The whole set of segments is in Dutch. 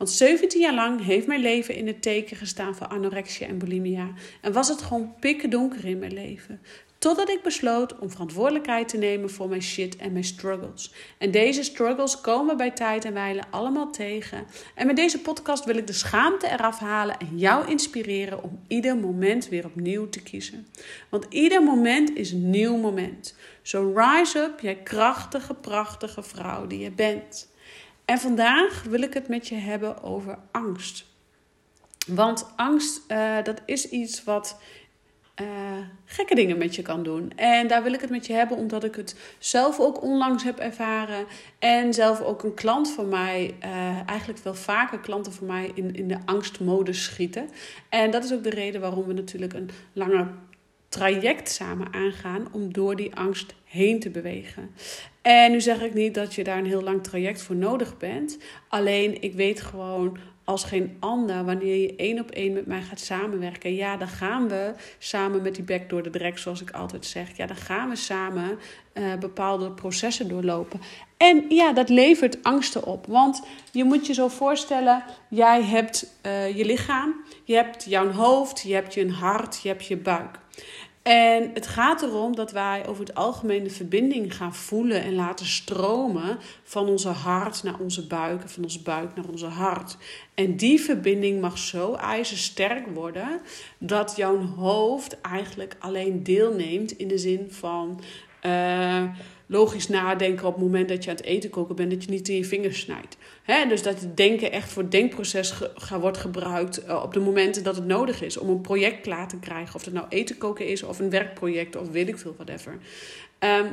Want 17 jaar lang heeft mijn leven in het teken gestaan van anorexia en bulimia. En was het gewoon pikken donker in mijn leven. Totdat ik besloot om verantwoordelijkheid te nemen voor mijn shit en mijn struggles. En deze struggles komen bij tijd en wijle allemaal tegen. En met deze podcast wil ik de schaamte eraf halen en jou inspireren om ieder moment weer opnieuw te kiezen. Want ieder moment is een nieuw moment. So rise up, jij krachtige, prachtige vrouw die je bent. En vandaag wil ik het met je hebben over angst. Want angst, uh, dat is iets wat uh, gekke dingen met je kan doen. En daar wil ik het met je hebben, omdat ik het zelf ook onlangs heb ervaren. En zelf ook een klant van mij, uh, eigenlijk wel vaker klanten van mij, in, in de angstmodus schieten. En dat is ook de reden waarom we natuurlijk een langer traject samen aangaan om door die angst heen te bewegen. En nu zeg ik niet dat je daar een heel lang traject voor nodig bent. Alleen ik weet gewoon als geen ander wanneer je één op één met mij gaat samenwerken. Ja, dan gaan we samen met die bek door de drek, zoals ik altijd zeg. Ja, dan gaan we samen uh, bepaalde processen doorlopen. En ja, dat levert angsten op. Want je moet je zo voorstellen: jij hebt uh, je lichaam, je hebt jouw hoofd, je hebt je hart, je hebt je buik. En het gaat erom dat wij over het algemeen de verbinding gaan voelen en laten stromen van onze hart naar onze buik en van onze buik naar onze hart. En die verbinding mag zo ijzersterk worden dat jouw hoofd eigenlijk alleen deelneemt in de zin van. Uh, logisch nadenken op het moment dat je aan het eten koken bent, dat je niet in je vingers snijdt. He, dus dat het denken echt voor het denkproces wordt gebruikt uh, op de momenten dat het nodig is om een project klaar te krijgen. Of het nou eten koken is of een werkproject of weet ik veel, whatever. Um,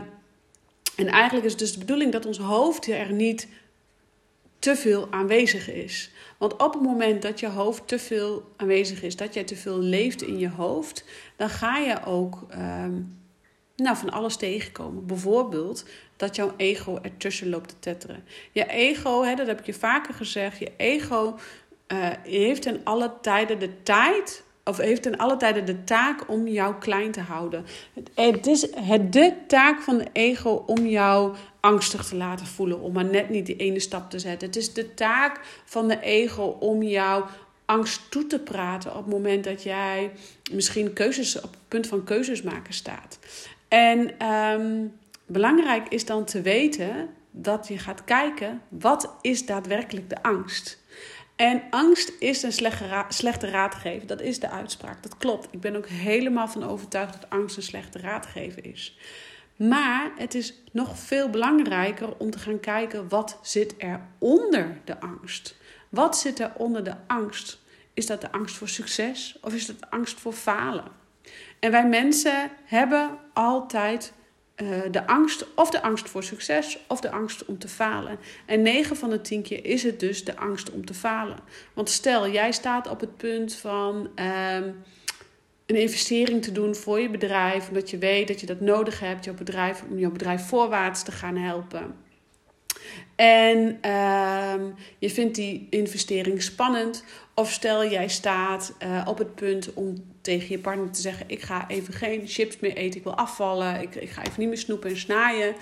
en eigenlijk is het dus de bedoeling dat ons hoofd er niet te veel aanwezig is. Want op het moment dat je hoofd te veel aanwezig is, dat jij te veel leeft in je hoofd, dan ga je ook um, nou, van alles tegenkomen. Bijvoorbeeld dat jouw ego ertussen loopt te tetteren. Je ego, hè, dat heb ik je vaker gezegd, je ego uh, heeft in alle tijden de tijd of heeft in alle tijden de taak om jou klein te houden. Het is het de taak van de ego om jou angstig te laten voelen, om maar net niet die ene stap te zetten. Het is de taak van de ego om jou angst toe te praten op het moment dat jij misschien keuzes op het punt van keuzes maken staat. En um, belangrijk is dan te weten dat je gaat kijken wat is daadwerkelijk de angst. En angst is een slechte raadgever. Dat is de uitspraak. Dat klopt. Ik ben ook helemaal van overtuigd dat angst een slechte raadgever is. Maar het is nog veel belangrijker om te gaan kijken wat zit er onder de angst. Wat zit er onder de angst? Is dat de angst voor succes of is dat de angst voor falen? En wij mensen hebben altijd uh, de angst, of de angst voor succes, of de angst om te falen. En 9 van de 10 keer is het dus de angst om te falen. Want stel, jij staat op het punt van um, een investering te doen voor je bedrijf, omdat je weet dat je dat nodig hebt, jouw bedrijf, om jouw bedrijf voorwaarts te gaan helpen. En um, je vindt die investering spannend. Of stel jij staat uh, op het punt om tegen je partner te zeggen: Ik ga even geen chips meer eten, ik wil afvallen, ik, ik ga even niet meer snoepen en snijden.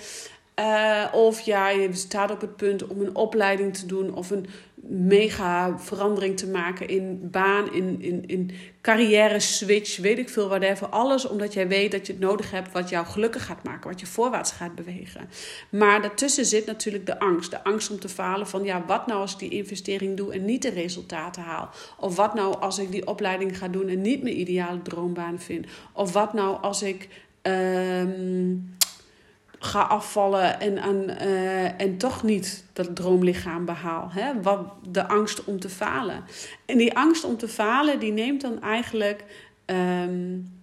Uh, of jij staat op het punt om een opleiding te doen of een mega verandering te maken in baan, in, in, in carrière switch, weet ik veel, whatever. Alles omdat jij weet dat je het nodig hebt wat jou gelukkig gaat maken, wat je voorwaarts gaat bewegen. Maar daartussen zit natuurlijk de angst. De angst om te falen van, ja, wat nou als ik die investering doe en niet de resultaten haal? Of wat nou als ik die opleiding ga doen en niet mijn ideale droombaan vind? Of wat nou als ik... Um, ga afvallen en, aan, uh, en toch niet dat droomlichaam behaal. Hè? Wat, de angst om te falen. En die angst om te falen, die neemt dan eigenlijk um,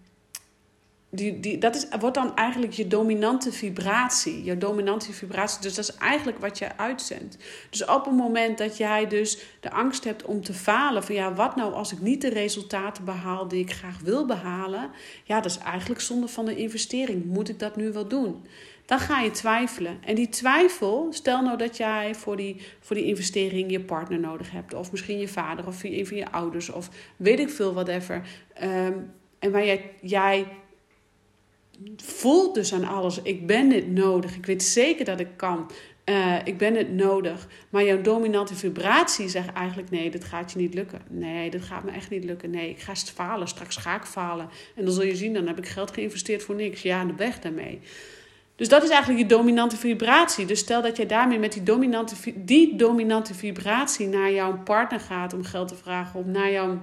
die, die, dat is, wordt dan eigenlijk je dominante vibratie. Je dominante vibratie. Dus dat is eigenlijk wat je uitzendt. Dus op het moment dat jij dus de angst hebt om te falen. Van ja, wat nou als ik niet de resultaten behaal die ik graag wil behalen. Ja, dat is eigenlijk zonde van de investering. Moet ik dat nu wel doen? Dan ga je twijfelen. En die twijfel, stel nou dat jij voor die, voor die investering je partner nodig hebt. Of misschien je vader of een van je ouders. Of weet ik veel, whatever. Um, en waar jij, jij voelt dus aan alles. Ik ben dit nodig. Ik weet zeker dat ik kan. Uh, ik ben het nodig. Maar jouw dominante vibratie zegt eigenlijk: nee, dit gaat je niet lukken. Nee, dit gaat me echt niet lukken. Nee, ik ga falen. Straks ga ik falen. En dan zul je zien, dan heb ik geld geïnvesteerd voor niks. Ja, de weg daarmee. Dus dat is eigenlijk je dominante vibratie. Dus stel dat jij daarmee met die dominante, die dominante vibratie naar jouw partner gaat om geld te vragen, om naar jouw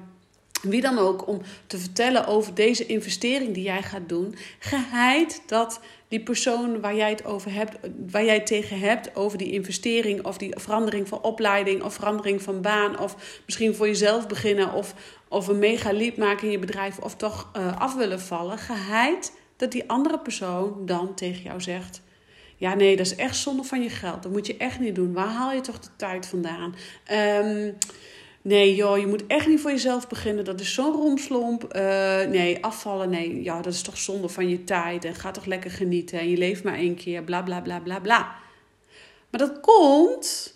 wie dan ook, om te vertellen over deze investering die jij gaat doen, geheid dat die persoon waar jij het over hebt, waar jij het tegen hebt over die investering of die verandering van opleiding of verandering van baan of misschien voor jezelf beginnen of, of een mega leap maken in je bedrijf of toch uh, af willen vallen, geheid dat die andere persoon dan tegen jou zegt: ja, nee, dat is echt zonde van je geld. Dat moet je echt niet doen. Waar haal je toch de tijd vandaan? Um, Nee, joh, je moet echt niet voor jezelf beginnen. Dat is zo'n romslomp. Uh, nee, afvallen, nee, ja, dat is toch zonde van je tijd. En ga toch lekker genieten. En je leeft maar één keer, bla bla bla bla bla. Maar dat komt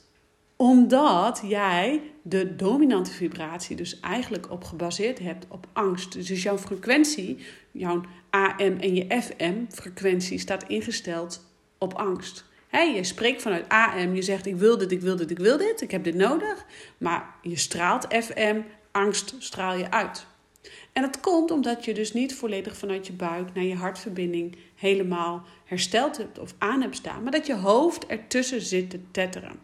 omdat jij de dominante vibratie dus eigenlijk op gebaseerd hebt op angst. Dus jouw frequentie, jouw AM en je FM frequentie staat ingesteld op angst je spreekt vanuit AM, je zegt ik wil dit, ik wil dit, ik wil dit, ik heb dit nodig. Maar je straalt FM, angst straal je uit. En dat komt omdat je dus niet volledig vanuit je buik naar je hartverbinding helemaal hersteld hebt of aan hebt staan, maar dat je hoofd ertussen zit te tetteren.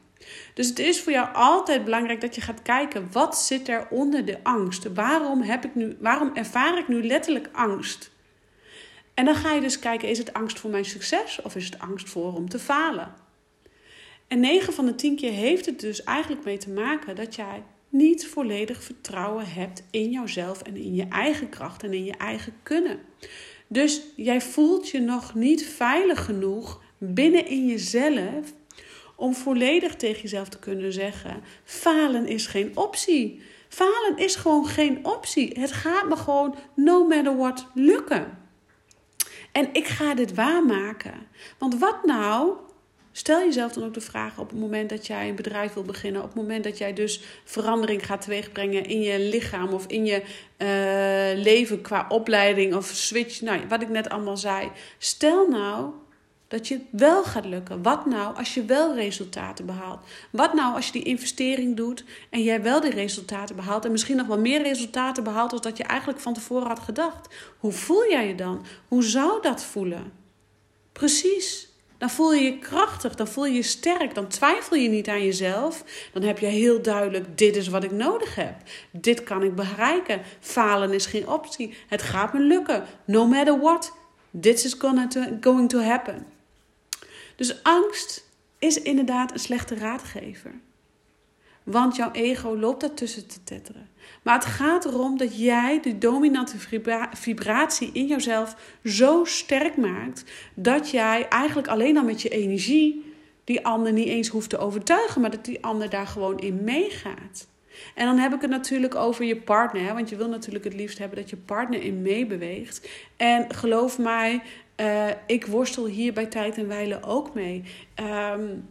Dus het is voor jou altijd belangrijk dat je gaat kijken wat zit er onder de angst. Waarom, heb ik nu, waarom ervaar ik nu letterlijk angst? En dan ga je dus kijken, is het angst voor mijn succes of is het angst voor om te falen? En 9 van de 10 keer heeft het dus eigenlijk mee te maken dat jij niet volledig vertrouwen hebt in jouzelf en in je eigen kracht en in je eigen kunnen. Dus jij voelt je nog niet veilig genoeg binnen in jezelf om volledig tegen jezelf te kunnen zeggen: falen is geen optie. Falen is gewoon geen optie. Het gaat me gewoon no matter what lukken. En ik ga dit waarmaken. Want wat nou? Stel jezelf dan ook de vraag op het moment dat jij een bedrijf wil beginnen, op het moment dat jij dus verandering gaat teweegbrengen in je lichaam of in je uh, leven qua opleiding of switch, nou, wat ik net allemaal zei. Stel nou dat je wel gaat lukken. Wat nou als je wel resultaten behaalt? Wat nou als je die investering doet en jij wel die resultaten behaalt en misschien nog wel meer resultaten behaalt dan dat je eigenlijk van tevoren had gedacht? Hoe voel jij je dan? Hoe zou dat voelen? Precies. Dan voel je je krachtig, dan voel je je sterk, dan twijfel je niet aan jezelf. Dan heb je heel duidelijk: dit is wat ik nodig heb. Dit kan ik bereiken. Falen is geen optie. Het gaat me lukken. No matter what. This is going to happen. Dus angst is inderdaad een slechte raadgever. Want jouw ego loopt daartussen te tetteren. Maar het gaat erom dat jij de dominante vibratie in jezelf zo sterk maakt dat jij eigenlijk alleen al met je energie die ander niet eens hoeft te overtuigen, maar dat die ander daar gewoon in meegaat. En dan heb ik het natuurlijk over je partner, want je wil natuurlijk het liefst hebben dat je partner in meebeweegt. En geloof mij, uh, ik worstel hier bij tijd en wijle ook mee. Um,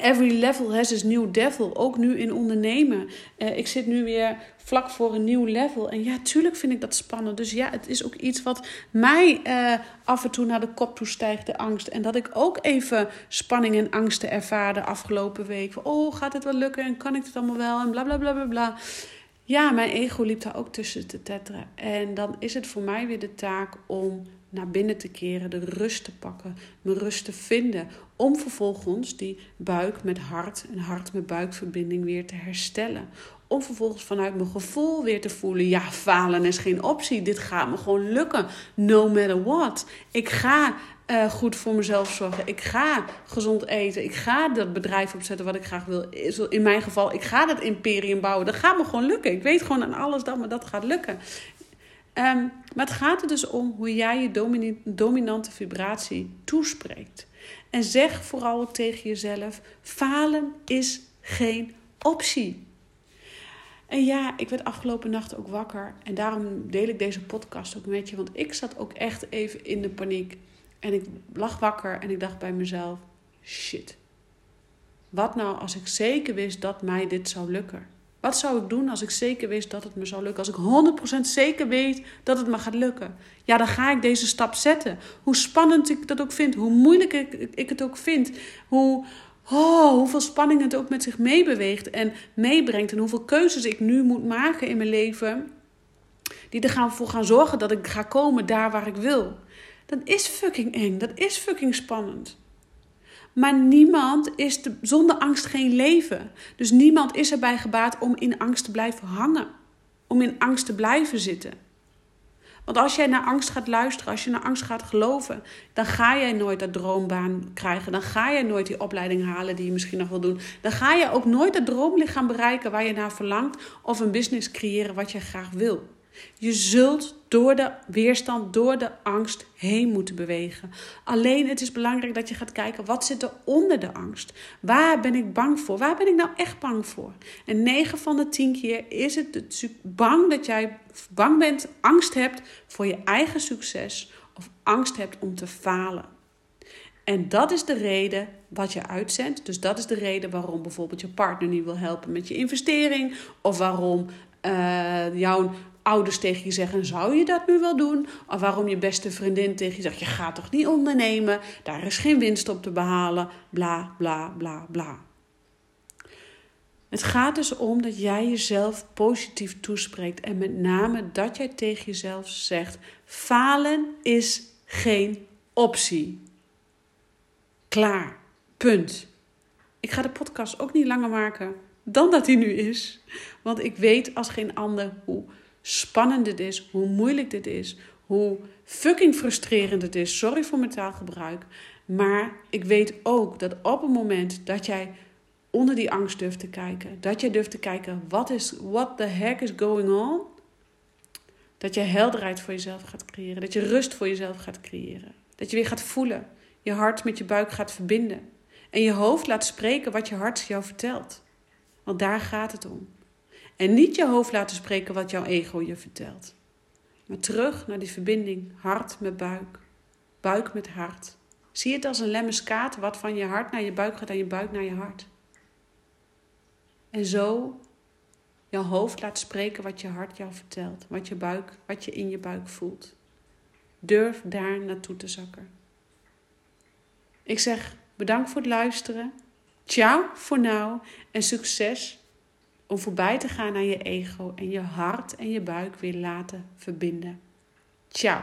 every level has its new devil. Ook nu in ondernemen. Uh, ik zit nu weer vlak voor een nieuw level. En ja, tuurlijk vind ik dat spannend. Dus ja, het is ook iets wat mij uh, af en toe naar de kop toe stijgt, de angst. En dat ik ook even spanning en angsten ervaarde afgelopen week. Oh, gaat het wel lukken? En kan ik het allemaal wel? En bla bla bla bla bla. Ja, mijn ego liep daar ook tussen te tetteren. En dan is het voor mij weer de taak om naar binnen te keren, de rust te pakken, mijn rust te vinden. Om vervolgens die buik met hart en hart met buikverbinding weer te herstellen. Om vervolgens vanuit mijn gevoel weer te voelen: ja, falen is geen optie. Dit gaat me gewoon lukken. No matter what. Ik ga uh, goed voor mezelf zorgen. Ik ga gezond eten. Ik ga dat bedrijf opzetten wat ik graag wil. In mijn geval, ik ga dat imperium bouwen. Dat gaat me gewoon lukken. Ik weet gewoon aan alles dat me dat gaat lukken. Ehm, maar het gaat er dus om hoe jij je dominante vibratie toespreekt. En zeg vooral tegen jezelf: falen is geen optie. En ja, ik werd afgelopen nacht ook wakker. En daarom deel ik deze podcast ook met je. Want ik zat ook echt even in de paniek. En ik lag wakker en ik dacht bij mezelf: shit. Wat nou als ik zeker wist dat mij dit zou lukken? Wat zou ik doen als ik zeker wist dat het me zou lukken? Als ik 100% zeker weet dat het me gaat lukken. Ja, dan ga ik deze stap zetten. Hoe spannend ik dat ook vind, hoe moeilijk ik, het ook vind, hoe, oh, hoeveel spanning het ook met zich meebeweegt en meebrengt. En hoeveel keuzes ik nu moet maken in mijn leven. Die er gaan voor gaan zorgen dat ik ga komen daar waar ik wil. Dat is fucking eng. Dat is fucking spannend. Maar niemand is zonder angst geen leven. Dus niemand is erbij gebaat om in angst te blijven hangen. Om in angst te blijven zitten. Want als jij naar angst gaat luisteren, als je naar angst gaat geloven, dan ga jij nooit dat droombaan krijgen. Dan ga je nooit die opleiding halen die je misschien nog wil doen. Dan ga je ook nooit het droomlichaam bereiken waar je naar verlangt of een business creëren wat je graag wil. Je zult door de weerstand, door de angst heen moeten bewegen. Alleen het is belangrijk dat je gaat kijken wat zit er onder de angst. Waar ben ik bang voor? Waar ben ik nou echt bang voor? En 9 van de 10 keer is het bang dat jij bang bent, angst hebt voor je eigen succes of angst hebt om te falen. En dat is de reden wat je uitzendt. Dus dat is de reden waarom bijvoorbeeld je partner niet wil helpen met je investering. Of waarom uh, jouw ouders tegen je zeggen: Zou je dat nu wel doen? Of waarom je beste vriendin tegen je zegt: Je gaat toch niet ondernemen? Daar is geen winst op te behalen. Bla bla bla bla. Het gaat dus om dat jij jezelf positief toespreekt. En met name dat jij tegen jezelf zegt: Falen is geen optie. Klaar. Punt. Ik ga de podcast ook niet langer maken dan dat hij nu is. Want ik weet als geen ander hoe spannend dit is, hoe moeilijk dit is, hoe fucking frustrerend het is. Sorry voor mijn taalgebruik. Maar ik weet ook dat op het moment dat jij onder die angst durft te kijken, dat jij durft te kijken, wat is, what the heck is going on? Dat je helderheid voor jezelf gaat creëren, dat je rust voor jezelf gaat creëren, dat je weer gaat voelen, je hart met je buik gaat verbinden en je hoofd laat spreken wat je hart jou vertelt. Want daar gaat het om. En niet je hoofd laten spreken wat jouw ego je vertelt. Maar terug naar die verbinding hart met buik, buik met hart. Zie het als een lemmeskaat wat van je hart naar je buik gaat en je buik naar je hart. En zo jouw hoofd laat spreken wat je hart jou vertelt, wat je buik, wat je in je buik voelt. Durf daar naartoe te zakken. Ik zeg bedankt voor het luisteren. Ciao voor nu en succes om voorbij te gaan aan je ego en je hart en je buik weer laten verbinden. Ciao.